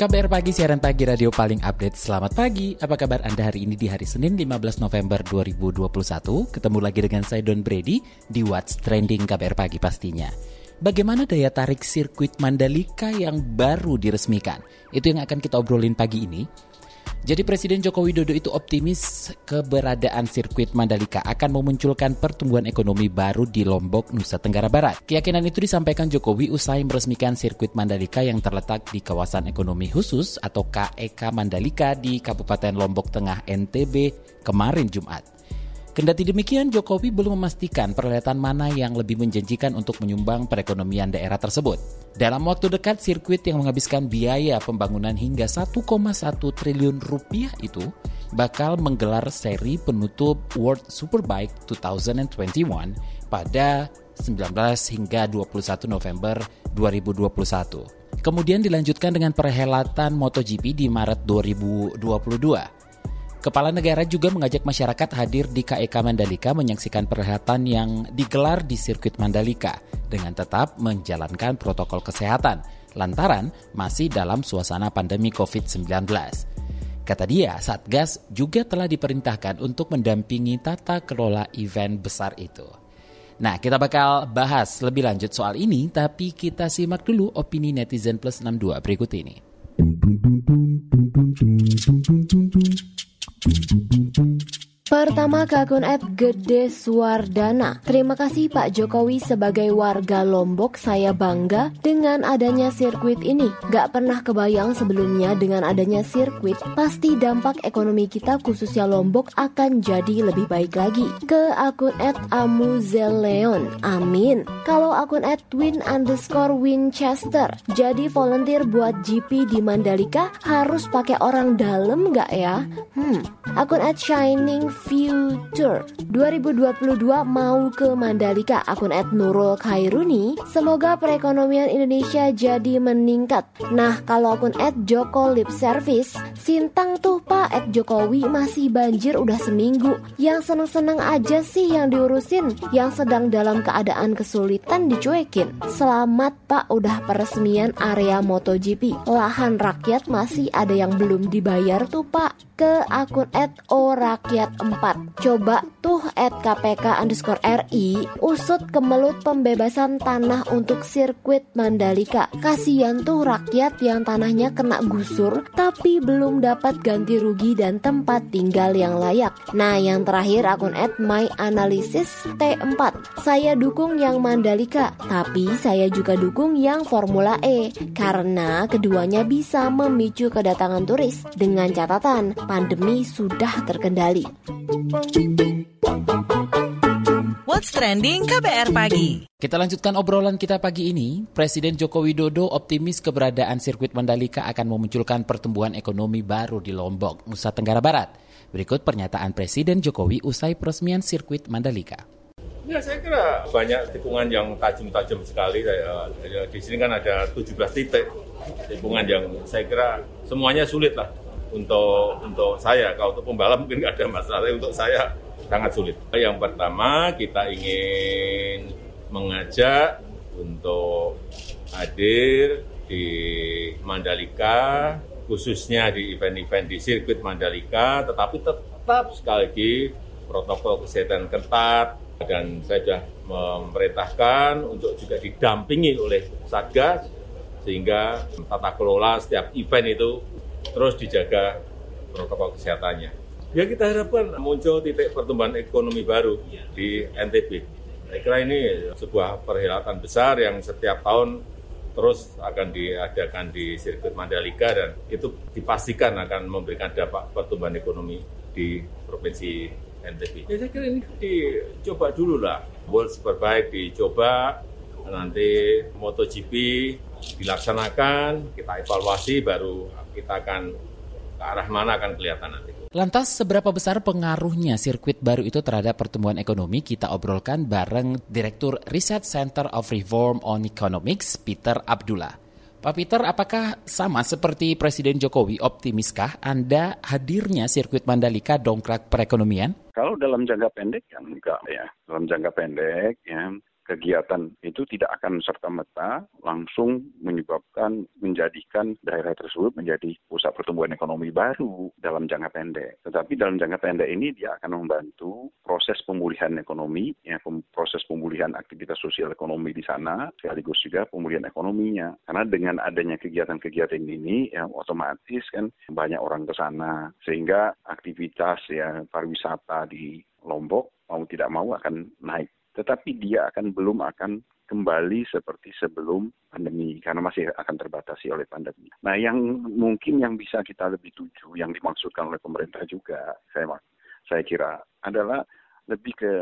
KBR Pagi, siaran pagi radio paling update. Selamat pagi, apa kabar Anda hari ini di hari Senin 15 November 2021? Ketemu lagi dengan saya Don Brady di What's Trending KBR Pagi pastinya. Bagaimana daya tarik sirkuit Mandalika yang baru diresmikan? Itu yang akan kita obrolin pagi ini. Jadi Presiden Joko Widodo itu optimis keberadaan sirkuit Mandalika akan memunculkan pertumbuhan ekonomi baru di Lombok, Nusa Tenggara Barat. Keyakinan itu disampaikan Jokowi usai meresmikan sirkuit Mandalika yang terletak di kawasan ekonomi khusus atau KEK Mandalika di Kabupaten Lombok Tengah NTB kemarin Jumat. Kendati demikian, Jokowi belum memastikan peralatan mana yang lebih menjanjikan untuk menyumbang perekonomian daerah tersebut. Dalam waktu dekat, sirkuit yang menghabiskan biaya pembangunan hingga 1,1 triliun rupiah itu bakal menggelar seri penutup World Superbike 2021 pada 19 hingga 21 November 2021. Kemudian dilanjutkan dengan perhelatan MotoGP di Maret 2022. Kepala negara juga mengajak masyarakat hadir di KEK Mandalika menyaksikan perhelatan yang digelar di sirkuit Mandalika dengan tetap menjalankan protokol kesehatan lantaran masih dalam suasana pandemi COVID-19. Kata dia, Satgas juga telah diperintahkan untuk mendampingi tata kelola event besar itu. Nah, kita bakal bahas lebih lanjut soal ini, tapi kita simak dulu opini netizen plus 62 berikut ini. Thank you. Pertama ke akun at Gede Suardana Terima kasih Pak Jokowi sebagai warga Lombok Saya bangga dengan adanya sirkuit ini. Gak pernah kebayang sebelumnya dengan adanya sirkuit Pasti dampak ekonomi kita khususnya Lombok akan jadi lebih baik lagi. Ke akun at Amuzeleon. Amin. Kalau akun at Win underscore Winchester Jadi volunteer buat GP di Mandalika Harus pakai orang dalam gak ya? Hmm Akun at Shining Future. 2022 mau ke Mandalika. Akun at Nurul Khairuni. Semoga perekonomian Indonesia jadi meningkat. Nah kalau akun at Joko Lip Service Sintang tuh pak at Jokowi masih banjir udah seminggu. Yang seneng-seneng aja sih yang diurusin Yang sedang dalam keadaan kesulitan dicuekin. Selamat pak udah peresmian area MotoGP. Lahan rakyat masih ada yang belum dibayar tuh pak ke akun at orakyat 4 Coba tuh at KPK underscore RI usut kemelut pembebasan tanah untuk sirkuit Mandalika. Kasian tuh rakyat yang tanahnya kena gusur tapi belum dapat ganti rugi dan tempat tinggal yang layak. Nah yang terakhir akun at my analysis T4 Saya dukung yang Mandalika tapi saya juga dukung yang Formula E Karena keduanya bisa memicu kedatangan turis. Dengan catatan pandemi sudah terkendali. What's trending KBR pagi? Kita lanjutkan obrolan kita pagi ini. Presiden Joko Widodo optimis keberadaan sirkuit Mandalika akan memunculkan pertumbuhan ekonomi baru di Lombok, Nusa Tenggara Barat. Berikut pernyataan Presiden Jokowi usai peresmian sirkuit Mandalika. Ya saya kira banyak tikungan yang tajam-tajam sekali. Di sini kan ada 17 titik tikungan yang saya kira semuanya sulit lah untuk untuk saya. Kalau untuk pembalap mungkin nggak ada masalah untuk saya sangat sulit. Yang pertama kita ingin mengajak untuk hadir di Mandalika khususnya di event-event di sirkuit Mandalika tetapi tetap sekali lagi protokol kesehatan ketat. Dan saya sudah memerintahkan untuk juga didampingi oleh Satgas sehingga tata kelola setiap event itu terus dijaga protokol kesehatannya. Ya kita harapkan muncul titik pertumbuhan ekonomi baru di NTB. Saya kira ini sebuah perhelatan besar yang setiap tahun terus akan diadakan di sirkuit Mandalika dan itu dipastikan akan memberikan dampak pertumbuhan ekonomi di provinsi NTB. Ya saya kira ini dicoba dulu lah. World Superbike dicoba, nanti MotoGP dilaksanakan, kita evaluasi, baru kita akan ke arah mana akan kelihatan nanti. Lantas, seberapa besar pengaruhnya sirkuit baru itu terhadap pertumbuhan ekonomi? Kita obrolkan bareng Direktur Research Center of Reform on Economics, Peter Abdullah. Pak Peter, apakah sama seperti Presiden Jokowi, optimiskah Anda hadirnya sirkuit Mandalika dongkrak perekonomian? Kalau dalam jangka pendek ya enggak ya. Dalam jangka pendek ya kegiatan itu tidak akan serta-merta langsung menyebabkan menjadikan daerah tersebut menjadi pusat pertumbuhan ekonomi baru dalam jangka pendek. Tetapi dalam jangka pendek ini dia akan membantu proses pemulihan ekonomi, ya, proses pemulihan aktivitas sosial ekonomi di sana, sekaligus juga pemulihan ekonominya. Karena dengan adanya kegiatan-kegiatan ini, ya otomatis kan banyak orang ke sana, sehingga aktivitas ya pariwisata di Lombok mau tidak mau akan naik tetapi dia akan belum akan kembali seperti sebelum pandemi karena masih akan terbatasi oleh pandemi. Nah, yang mungkin yang bisa kita lebih tuju yang dimaksudkan oleh pemerintah juga saya saya kira adalah lebih ke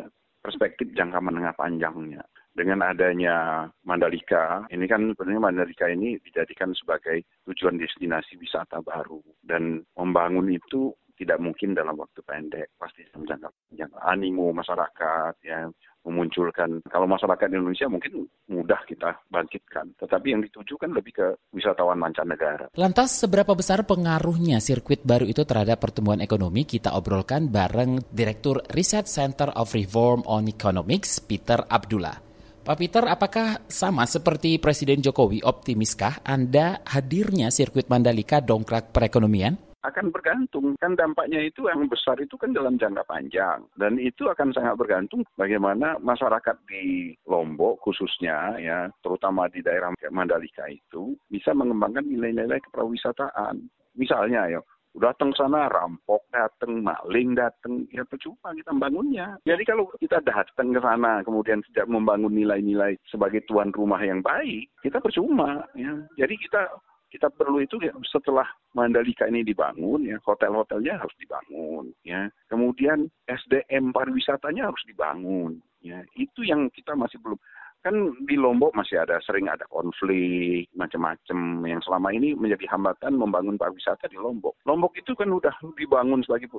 perspektif jangka menengah panjangnya. Dengan adanya Mandalika, ini kan sebenarnya Mandalika ini dijadikan sebagai tujuan destinasi wisata baru dan membangun itu tidak mungkin dalam waktu pendek, pasti dalam jangka panjang. Animo masyarakat, ya, memunculkan, kalau masyarakat Indonesia mungkin mudah kita bangkitkan. Tetapi yang ditujukan lebih ke wisatawan mancanegara. Lantas, seberapa besar pengaruhnya sirkuit baru itu terhadap pertumbuhan ekonomi? Kita obrolkan bareng Direktur Research Center of Reform on Economics, Peter Abdullah. Pak Peter, apakah sama seperti Presiden Jokowi, optimiskah Anda hadirnya sirkuit Mandalika dongkrak perekonomian? Akan bergantung. Kan dampaknya itu yang besar itu kan dalam jangka panjang. Dan itu akan sangat bergantung bagaimana masyarakat di Lombok khususnya ya terutama di daerah Mandalika itu bisa mengembangkan nilai-nilai keperawisataan. Misalnya ya datang sana rampok datang maling datang ya percuma kita membangunnya. Jadi kalau kita datang ke sana kemudian tidak membangun nilai-nilai sebagai tuan rumah yang baik kita percuma ya. Jadi kita kita perlu itu ya, setelah Mandalika ini dibangun ya hotel-hotelnya harus dibangun ya. Kemudian SDM pariwisatanya harus dibangun ya. Itu yang kita masih belum kan di Lombok masih ada sering ada konflik macam-macam yang selama ini menjadi hambatan membangun pariwisata di Lombok. Lombok itu kan udah dibangun sebagai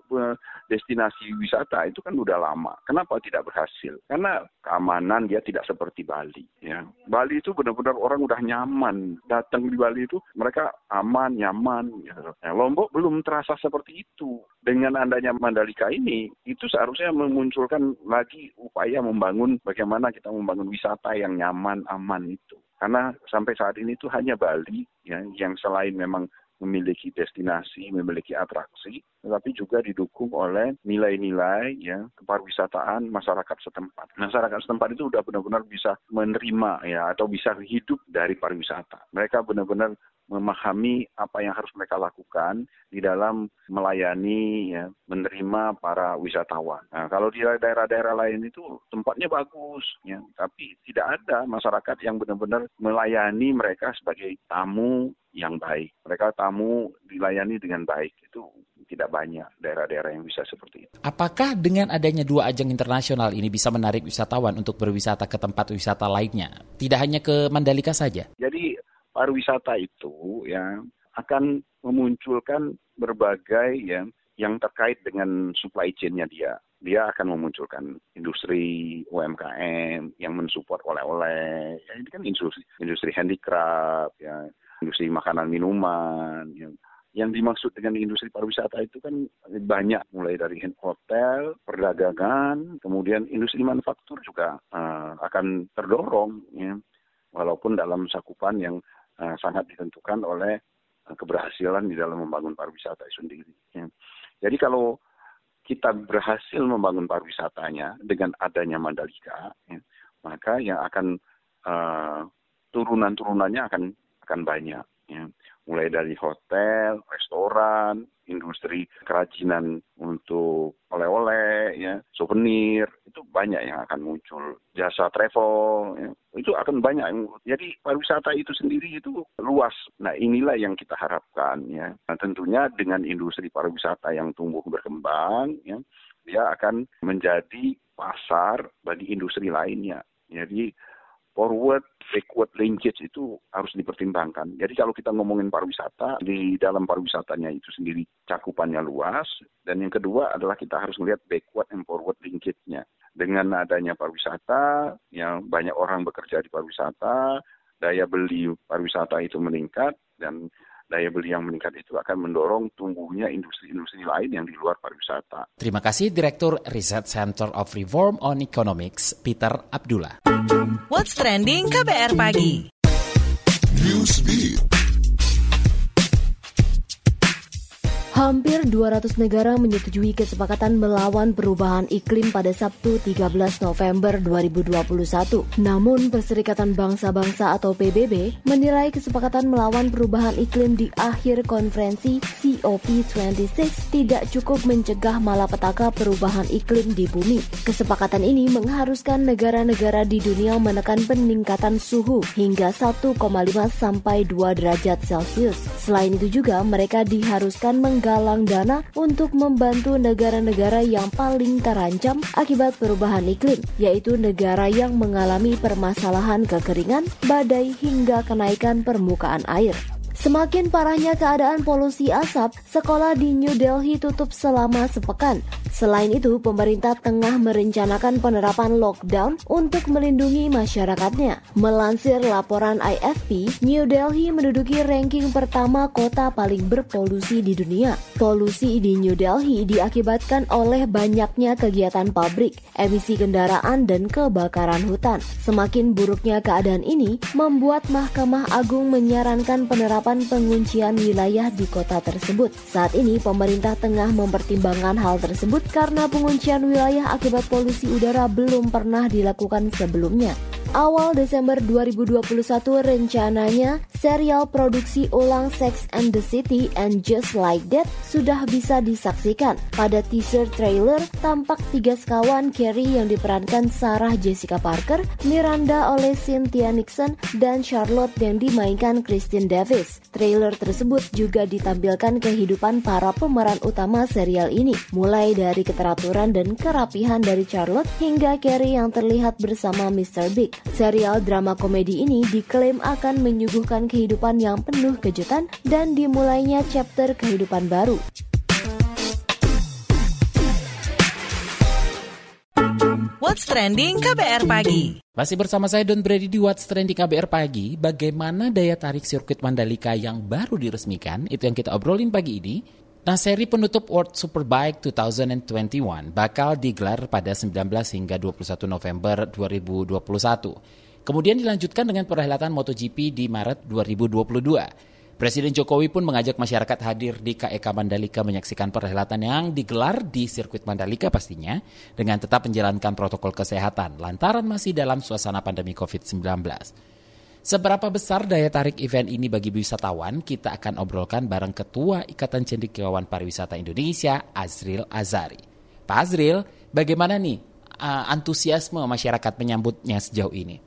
destinasi wisata itu kan udah lama. Kenapa tidak berhasil? Karena keamanan dia tidak seperti Bali. Ya, Bali itu benar-benar orang udah nyaman datang di Bali itu mereka aman, nyaman. Ya. Nah, Lombok belum terasa seperti itu. Dengan adanya Mandalika ini, itu seharusnya memunculkan lagi upaya membangun bagaimana kita membangun wisata kota yang nyaman, aman itu. Karena sampai saat ini itu hanya Bali ya, yang selain memang memiliki destinasi, memiliki atraksi, tetapi juga didukung oleh nilai-nilai ya kepariwisataan masyarakat setempat. Masyarakat setempat itu sudah benar-benar bisa menerima ya atau bisa hidup dari pariwisata. Mereka benar-benar memahami apa yang harus mereka lakukan di dalam melayani, ya, menerima para wisatawan. Nah, kalau di daerah-daerah lain itu tempatnya bagus, ya, tapi tidak ada masyarakat yang benar-benar melayani mereka sebagai tamu yang baik. Mereka tamu dilayani dengan baik. Itu tidak banyak daerah-daerah yang bisa seperti itu. Apakah dengan adanya dua ajang internasional ini bisa menarik wisatawan untuk berwisata ke tempat wisata lainnya? Tidak hanya ke Mandalika saja? Jadi pariwisata itu ya akan memunculkan berbagai ya yang terkait dengan supply chain-nya dia. Dia akan memunculkan industri UMKM yang mensupport oleh-oleh. Ya, ini kan industri, industri handicraft, ya, industri makanan minuman. Ya. Yang dimaksud dengan industri pariwisata itu kan banyak, mulai dari hotel, perdagangan, kemudian industri manufaktur juga uh, akan terdorong, ya. walaupun dalam sakupan yang uh, sangat ditentukan oleh uh, keberhasilan di dalam membangun pariwisata itu sendiri. Ya. Jadi kalau kita berhasil membangun pariwisatanya dengan adanya Mandalika, ya, maka yang akan uh, turunan-turunannya akan akan banyak. Ya mulai dari hotel, restoran, industri kerajinan untuk oleh-oleh, ya, souvenir, itu banyak yang akan muncul. Jasa travel, ya, itu akan banyak. Jadi pariwisata itu sendiri itu luas. Nah inilah yang kita harapkan. Ya. Nah, tentunya dengan industri pariwisata yang tumbuh berkembang, ya, dia akan menjadi pasar bagi industri lainnya. Jadi forward, backward linkage itu harus dipertimbangkan. Jadi kalau kita ngomongin pariwisata, di dalam pariwisatanya itu sendiri cakupannya luas. Dan yang kedua adalah kita harus melihat backward and forward linkage-nya. Dengan adanya pariwisata, yang banyak orang bekerja di pariwisata, daya beli pariwisata itu meningkat, dan daya beli yang meningkat itu akan mendorong tumbuhnya industri-industri lain yang di luar pariwisata. Terima kasih Direktur Research Center of Reform on Economics, Peter Abdullah. What's trending KBR pagi? Newsbeat. Hampir 200 negara menyetujui kesepakatan melawan perubahan iklim pada Sabtu 13 November 2021. Namun, Perserikatan Bangsa-Bangsa atau PBB menilai kesepakatan melawan perubahan iklim di akhir konferensi COP26 tidak cukup mencegah malapetaka perubahan iklim di bumi. Kesepakatan ini mengharuskan negara-negara di dunia menekan peningkatan suhu hingga 1,5 sampai 2 derajat Celcius. Selain itu juga mereka diharuskan mengganti menggalang dana untuk membantu negara-negara yang paling terancam akibat perubahan iklim, yaitu negara yang mengalami permasalahan kekeringan, badai hingga kenaikan permukaan air. Semakin parahnya keadaan polusi asap, sekolah di New Delhi tutup selama sepekan. Selain itu, pemerintah tengah merencanakan penerapan lockdown untuk melindungi masyarakatnya. Melansir laporan IFP, New Delhi menduduki ranking pertama kota paling berpolusi di dunia. Polusi di New Delhi diakibatkan oleh banyaknya kegiatan pabrik, emisi kendaraan, dan kebakaran hutan. Semakin buruknya keadaan ini membuat Mahkamah Agung menyarankan penerapan penguncian wilayah di kota tersebut. Saat ini pemerintah tengah mempertimbangkan hal tersebut karena penguncian wilayah akibat polusi udara belum pernah dilakukan sebelumnya. Awal Desember 2021 rencananya serial produksi ulang Sex and the City and Just Like That sudah bisa disaksikan. Pada teaser trailer tampak tiga sekawan Carrie yang diperankan Sarah Jessica Parker, Miranda oleh Cynthia Nixon, dan Charlotte yang dimainkan Christine Davis. Trailer tersebut juga ditampilkan kehidupan para pemeran utama serial ini, mulai dari keteraturan dan kerapihan dari Charlotte hingga Carrie yang terlihat bersama Mr. Big. Serial drama komedi ini diklaim akan menyuguhkan kehidupan yang penuh kejutan dan dimulainya chapter kehidupan baru. What's trending KBR pagi? Masih bersama saya Don Brady di What's Trending KBR Pagi. Bagaimana daya tarik sirkuit Mandalika yang baru diresmikan? Itu yang kita obrolin pagi ini. Nah, seri penutup World Superbike 2021 bakal digelar pada 19 hingga 21 November 2021. Kemudian dilanjutkan dengan perhelatan MotoGP di Maret 2022. Presiden Jokowi pun mengajak masyarakat hadir di KEK Mandalika menyaksikan perhelatan yang digelar di sirkuit Mandalika pastinya dengan tetap menjalankan protokol kesehatan lantaran masih dalam suasana pandemi COVID-19. Seberapa besar daya tarik event ini bagi wisatawan, kita akan obrolkan bareng Ketua Ikatan Cendekiawan Pariwisata Indonesia, Azril Azari. Pak Azril, bagaimana nih uh, antusiasme masyarakat menyambutnya sejauh ini?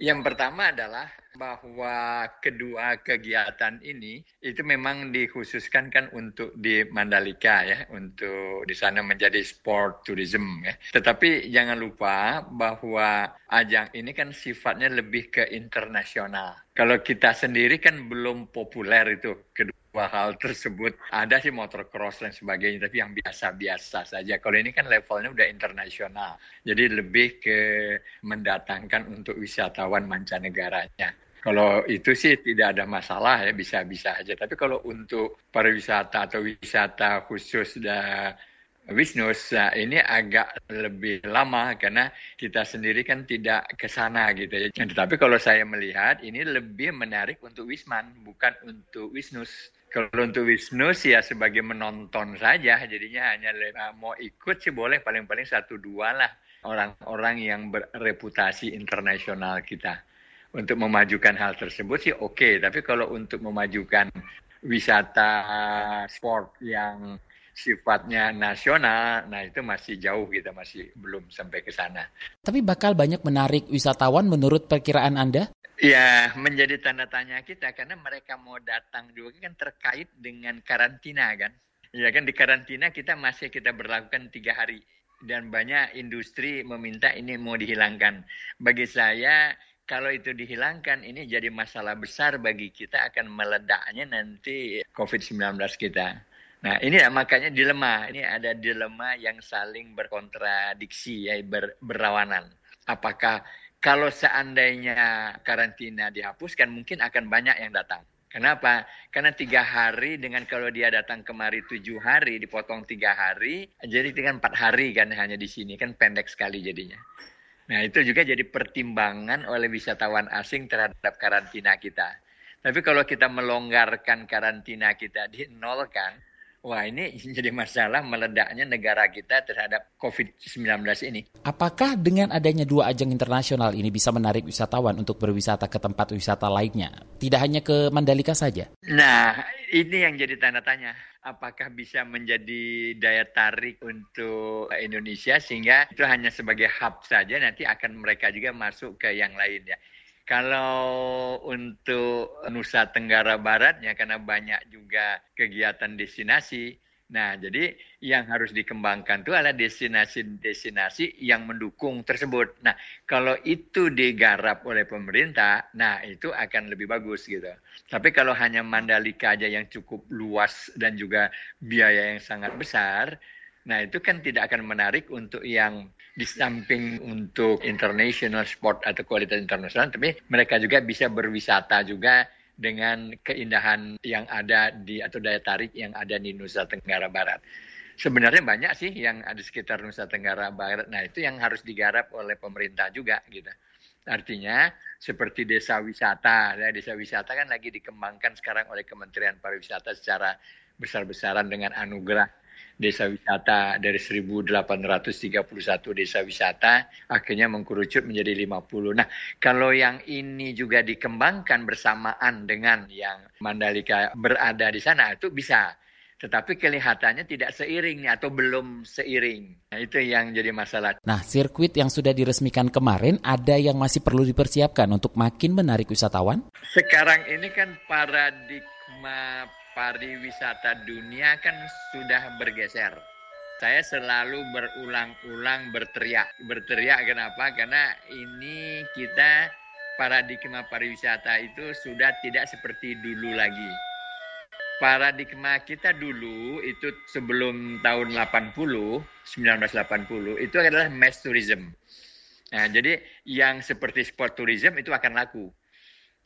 Yang pertama adalah bahwa kedua kegiatan ini itu memang dikhususkan kan untuk di Mandalika ya, untuk di sana menjadi sport tourism ya. Tetapi jangan lupa bahwa ajang ini kan sifatnya lebih ke internasional. Kalau kita sendiri kan belum populer itu kedua hal tersebut. Ada sih motocross dan sebagainya, tapi yang biasa-biasa saja. Kalau ini kan levelnya udah internasional. Jadi lebih ke mendatangkan untuk wisatawan mancanegaranya. Kalau itu sih tidak ada masalah ya bisa-bisa aja. Tapi kalau untuk pariwisata atau wisata khusus da Wisnus nah ini agak lebih lama karena kita sendiri kan tidak ke sana gitu ya. Tetapi kalau saya melihat ini lebih menarik untuk Wisman bukan untuk Wisnus. Kalau untuk Wisnus ya sebagai menonton saja, jadinya hanya mau ikut sih boleh paling-paling satu dua lah orang-orang yang bereputasi internasional kita untuk memajukan hal tersebut sih oke, okay. tapi kalau untuk memajukan wisata sport yang sifatnya nasional, nah itu masih jauh kita masih belum sampai ke sana. Tapi bakal banyak menarik wisatawan menurut perkiraan Anda? Ya, menjadi tanda tanya kita karena mereka mau datang juga kan terkait dengan karantina kan. Ya kan di karantina kita masih kita berlakukan tiga hari dan banyak industri meminta ini mau dihilangkan. Bagi saya kalau itu dihilangkan ini jadi masalah besar bagi kita akan meledaknya nanti COVID-19 kita. Nah ini ya, makanya dilema, ini ada dilema yang saling berkontradiksi, ya ber, berlawanan. Apakah kalau seandainya karantina dihapuskan mungkin akan banyak yang datang. Kenapa? Karena tiga hari dengan kalau dia datang kemari tujuh hari dipotong tiga hari, jadi dengan empat hari kan hanya di sini kan pendek sekali jadinya. Nah, itu juga jadi pertimbangan oleh wisatawan asing terhadap karantina kita. Tapi kalau kita melonggarkan karantina kita di nol kan, wah ini jadi masalah meledaknya negara kita terhadap COVID-19 ini. Apakah dengan adanya dua ajang internasional ini bisa menarik wisatawan untuk berwisata ke tempat wisata lainnya? Tidak hanya ke Mandalika saja? Nah, ini yang jadi tanda tanya apakah bisa menjadi daya tarik untuk Indonesia sehingga itu hanya sebagai hub saja nanti akan mereka juga masuk ke yang lain ya. Kalau untuk Nusa Tenggara Barat ya karena banyak juga kegiatan destinasi, Nah, jadi yang harus dikembangkan itu adalah destinasi-destinasi yang mendukung tersebut. Nah, kalau itu digarap oleh pemerintah, nah itu akan lebih bagus gitu. Tapi kalau hanya Mandalika aja yang cukup luas dan juga biaya yang sangat besar, nah itu kan tidak akan menarik untuk yang di samping untuk international sport atau kualitas internasional, tapi mereka juga bisa berwisata juga dengan keindahan yang ada di atau daya tarik yang ada di Nusa Tenggara Barat. Sebenarnya banyak sih yang ada sekitar Nusa Tenggara Barat. Nah, itu yang harus digarap oleh pemerintah juga gitu. Artinya seperti desa wisata, ya, desa wisata kan lagi dikembangkan sekarang oleh Kementerian Pariwisata secara besar-besaran dengan anugerah desa wisata dari 1831 desa wisata akhirnya mengkerucut menjadi 50. Nah, kalau yang ini juga dikembangkan bersamaan dengan yang Mandalika berada di sana itu bisa tetapi kelihatannya tidak seiring atau belum seiring. Nah, itu yang jadi masalah. Nah, sirkuit yang sudah diresmikan kemarin ada yang masih perlu dipersiapkan untuk makin menarik wisatawan? Sekarang ini kan paradigma pariwisata dunia kan sudah bergeser. Saya selalu berulang-ulang berteriak. Berteriak kenapa? Karena ini kita paradigma pariwisata itu sudah tidak seperti dulu lagi. Paradigma kita dulu itu sebelum tahun 80, 1980 itu adalah mass tourism. Nah, jadi yang seperti sport tourism itu akan laku.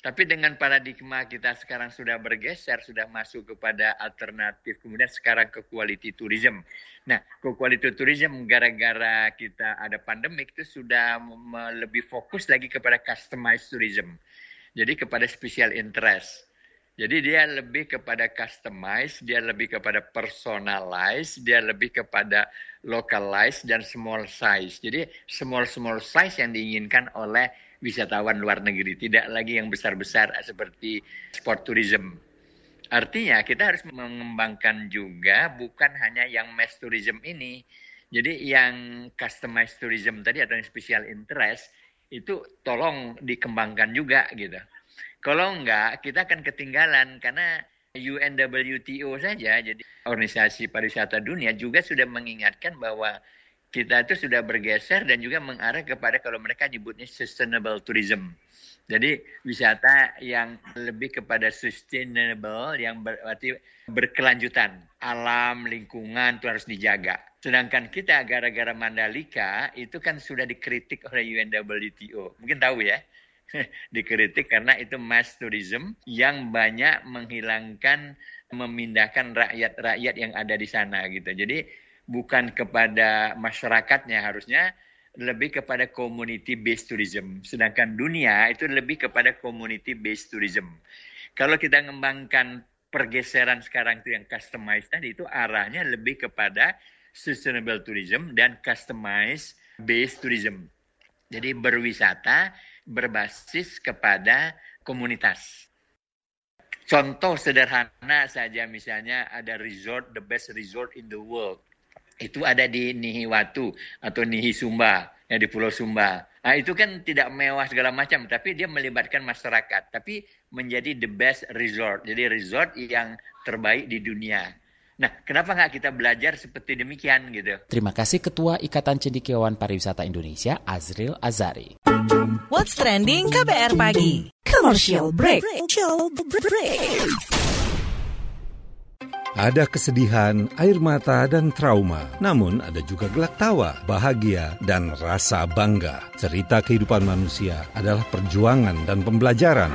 Tapi dengan paradigma kita sekarang sudah bergeser, sudah masuk kepada alternatif, kemudian sekarang ke quality tourism. Nah, ke quality tourism gara-gara kita ada pandemik itu sudah lebih fokus lagi kepada customized tourism. Jadi kepada special interest. Jadi dia lebih kepada customized, dia lebih kepada personalized, dia lebih kepada localized dan small size. Jadi small small size yang diinginkan oleh wisatawan luar negeri, tidak lagi yang besar-besar seperti sport tourism. Artinya kita harus mengembangkan juga bukan hanya yang mass tourism ini. Jadi yang customized tourism tadi atau yang special interest itu tolong dikembangkan juga gitu. Kalau enggak kita akan ketinggalan karena UNWTO saja jadi organisasi pariwisata dunia juga sudah mengingatkan bahwa kita itu sudah bergeser dan juga mengarah kepada kalau mereka nyebutnya sustainable tourism. Jadi wisata yang lebih kepada sustainable yang berarti berkelanjutan. Alam, lingkungan itu harus dijaga. Sedangkan kita gara-gara Mandalika itu kan sudah dikritik oleh UNWTO. Mungkin tahu ya. dikritik karena itu mass tourism yang banyak menghilangkan memindahkan rakyat-rakyat yang ada di sana gitu. Jadi bukan kepada masyarakatnya harusnya lebih kepada community based tourism. Sedangkan dunia itu lebih kepada community based tourism. Kalau kita mengembangkan pergeseran sekarang itu yang customized tadi itu arahnya lebih kepada sustainable tourism dan customized based tourism. Jadi berwisata berbasis kepada komunitas. Contoh sederhana saja misalnya ada resort the best resort in the world itu ada di Nihiwatu atau Nihi Sumba yang di Pulau Sumba. Nah, itu kan tidak mewah segala macam, tapi dia melibatkan masyarakat, tapi menjadi the best resort. Jadi resort yang terbaik di dunia. Nah, kenapa nggak kita belajar seperti demikian gitu? Terima kasih Ketua Ikatan Cendikiawan Pariwisata Indonesia, Azril Azari. What's Trending KBR Pagi. Commercial break. Ada kesedihan, air mata, dan trauma. Namun ada juga gelak tawa, bahagia, dan rasa bangga. Cerita kehidupan manusia adalah perjuangan dan pembelajaran.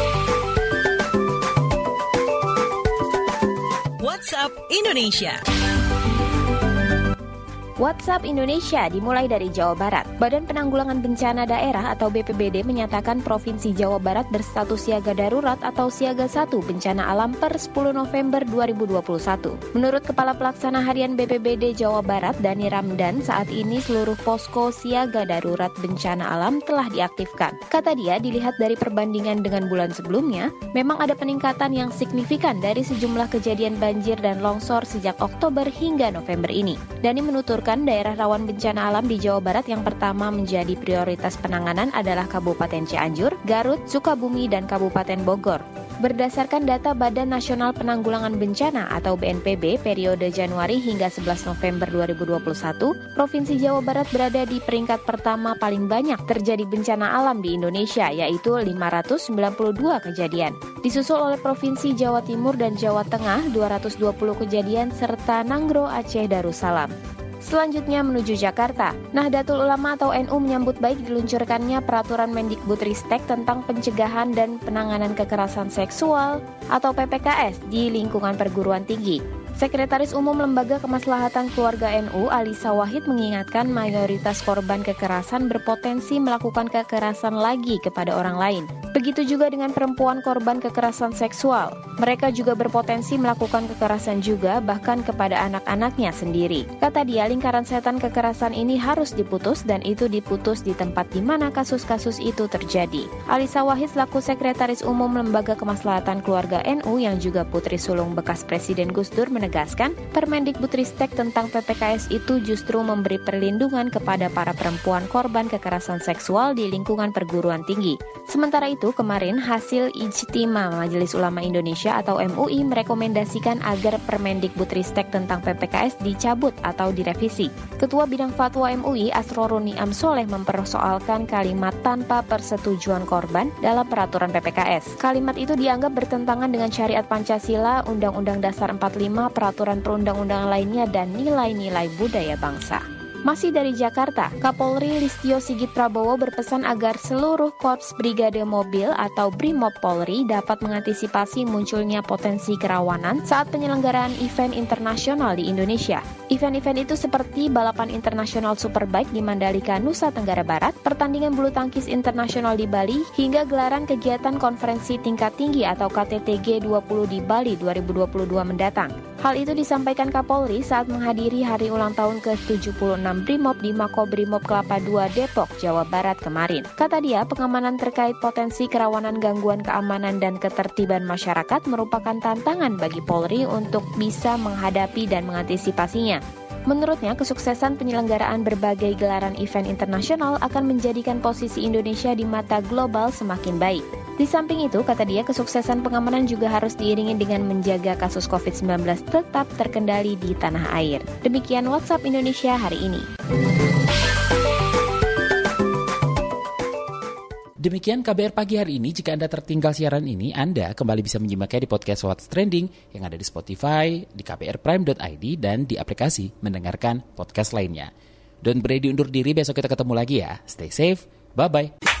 Indonesia. WhatsApp Indonesia dimulai dari Jawa Barat. Badan Penanggulangan Bencana Daerah atau BPBD menyatakan Provinsi Jawa Barat berstatus siaga darurat atau siaga 1 bencana alam per 10 November 2021. Menurut Kepala Pelaksana Harian BPBD Jawa Barat Dani Ramdan, saat ini seluruh posko siaga darurat bencana alam telah diaktifkan. Kata dia, dilihat dari perbandingan dengan bulan sebelumnya, memang ada peningkatan yang signifikan dari sejumlah kejadian banjir dan longsor sejak Oktober hingga November ini. Dani menuturkan daerah rawan bencana alam di Jawa Barat yang pertama menjadi prioritas penanganan adalah Kabupaten Cianjur, Garut, Sukabumi, dan Kabupaten Bogor. Berdasarkan data Badan Nasional Penanggulangan Bencana atau BNPB periode Januari hingga 11 November 2021, Provinsi Jawa Barat berada di peringkat pertama paling banyak terjadi bencana alam di Indonesia yaitu 592 kejadian. Disusul oleh Provinsi Jawa Timur dan Jawa Tengah 220 kejadian serta Nanggro Aceh Darussalam. Selanjutnya menuju Jakarta. Nahdlatul Ulama atau NU menyambut baik diluncurkannya peraturan Mendikbudristek tentang pencegahan dan penanganan kekerasan seksual atau PPKS di lingkungan perguruan tinggi. Sekretaris Umum Lembaga Kemaslahatan Keluarga NU, Alisa Wahid mengingatkan mayoritas korban kekerasan berpotensi melakukan kekerasan lagi kepada orang lain. Begitu juga dengan perempuan korban kekerasan seksual. Mereka juga berpotensi melakukan kekerasan juga bahkan kepada anak-anaknya sendiri. Kata dia, lingkaran setan kekerasan ini harus diputus dan itu diputus di tempat di mana kasus-kasus itu terjadi. Alisa Wahid selaku Sekretaris Umum Lembaga Kemaslahatan Keluarga NU yang juga putri sulung bekas Presiden Gus Dur menegaskan, Permendikbudristek tentang PPKS itu justru memberi perlindungan kepada para perempuan korban kekerasan seksual di lingkungan perguruan tinggi. Sementara itu, kemarin hasil Ijtima Majelis Ulama Indonesia atau MUI merekomendasikan agar Permendikbudristek tentang PPKS dicabut atau direvisi. Ketua Bidang Fatwa MUI Asroruni Amsoleh mempersoalkan kalimat tanpa persetujuan korban dalam peraturan PPKS. Kalimat itu dianggap bertentangan dengan syariat Pancasila, Undang-Undang Dasar 45, peraturan perundang-undangan lainnya, dan nilai-nilai budaya bangsa. Masih dari Jakarta, Kapolri Listio Sigit Prabowo berpesan agar seluruh Korps Brigade Mobil atau Brimob Polri dapat mengantisipasi munculnya potensi kerawanan saat penyelenggaraan event internasional di Indonesia. Event-event itu seperti balapan internasional Superbike di Mandalika, Nusa Tenggara Barat, pertandingan bulu tangkis internasional di Bali, hingga gelaran kegiatan konferensi tingkat tinggi atau KTT G20 di Bali 2022 mendatang. Hal itu disampaikan Kapolri saat menghadiri hari ulang tahun ke-76 Brimob di Makobrimob Kelapa II Depok, Jawa Barat kemarin. Kata dia, pengamanan terkait potensi kerawanan gangguan keamanan dan ketertiban masyarakat merupakan tantangan bagi Polri untuk bisa menghadapi dan mengantisipasinya. Menurutnya, kesuksesan penyelenggaraan berbagai gelaran event internasional akan menjadikan posisi Indonesia di mata global semakin baik. Di samping itu, kata dia, kesuksesan pengamanan juga harus diiringi dengan menjaga kasus COVID-19 tetap terkendali di tanah air. Demikian WhatsApp Indonesia hari ini. Demikian KBR pagi hari ini. Jika Anda tertinggal siaran ini, Anda kembali bisa menyimaknya di podcast What's Trending yang ada di Spotify, di kbrprime.id, dan di aplikasi mendengarkan podcast lainnya. Don Brady undur diri, besok kita ketemu lagi ya. Stay safe, bye-bye.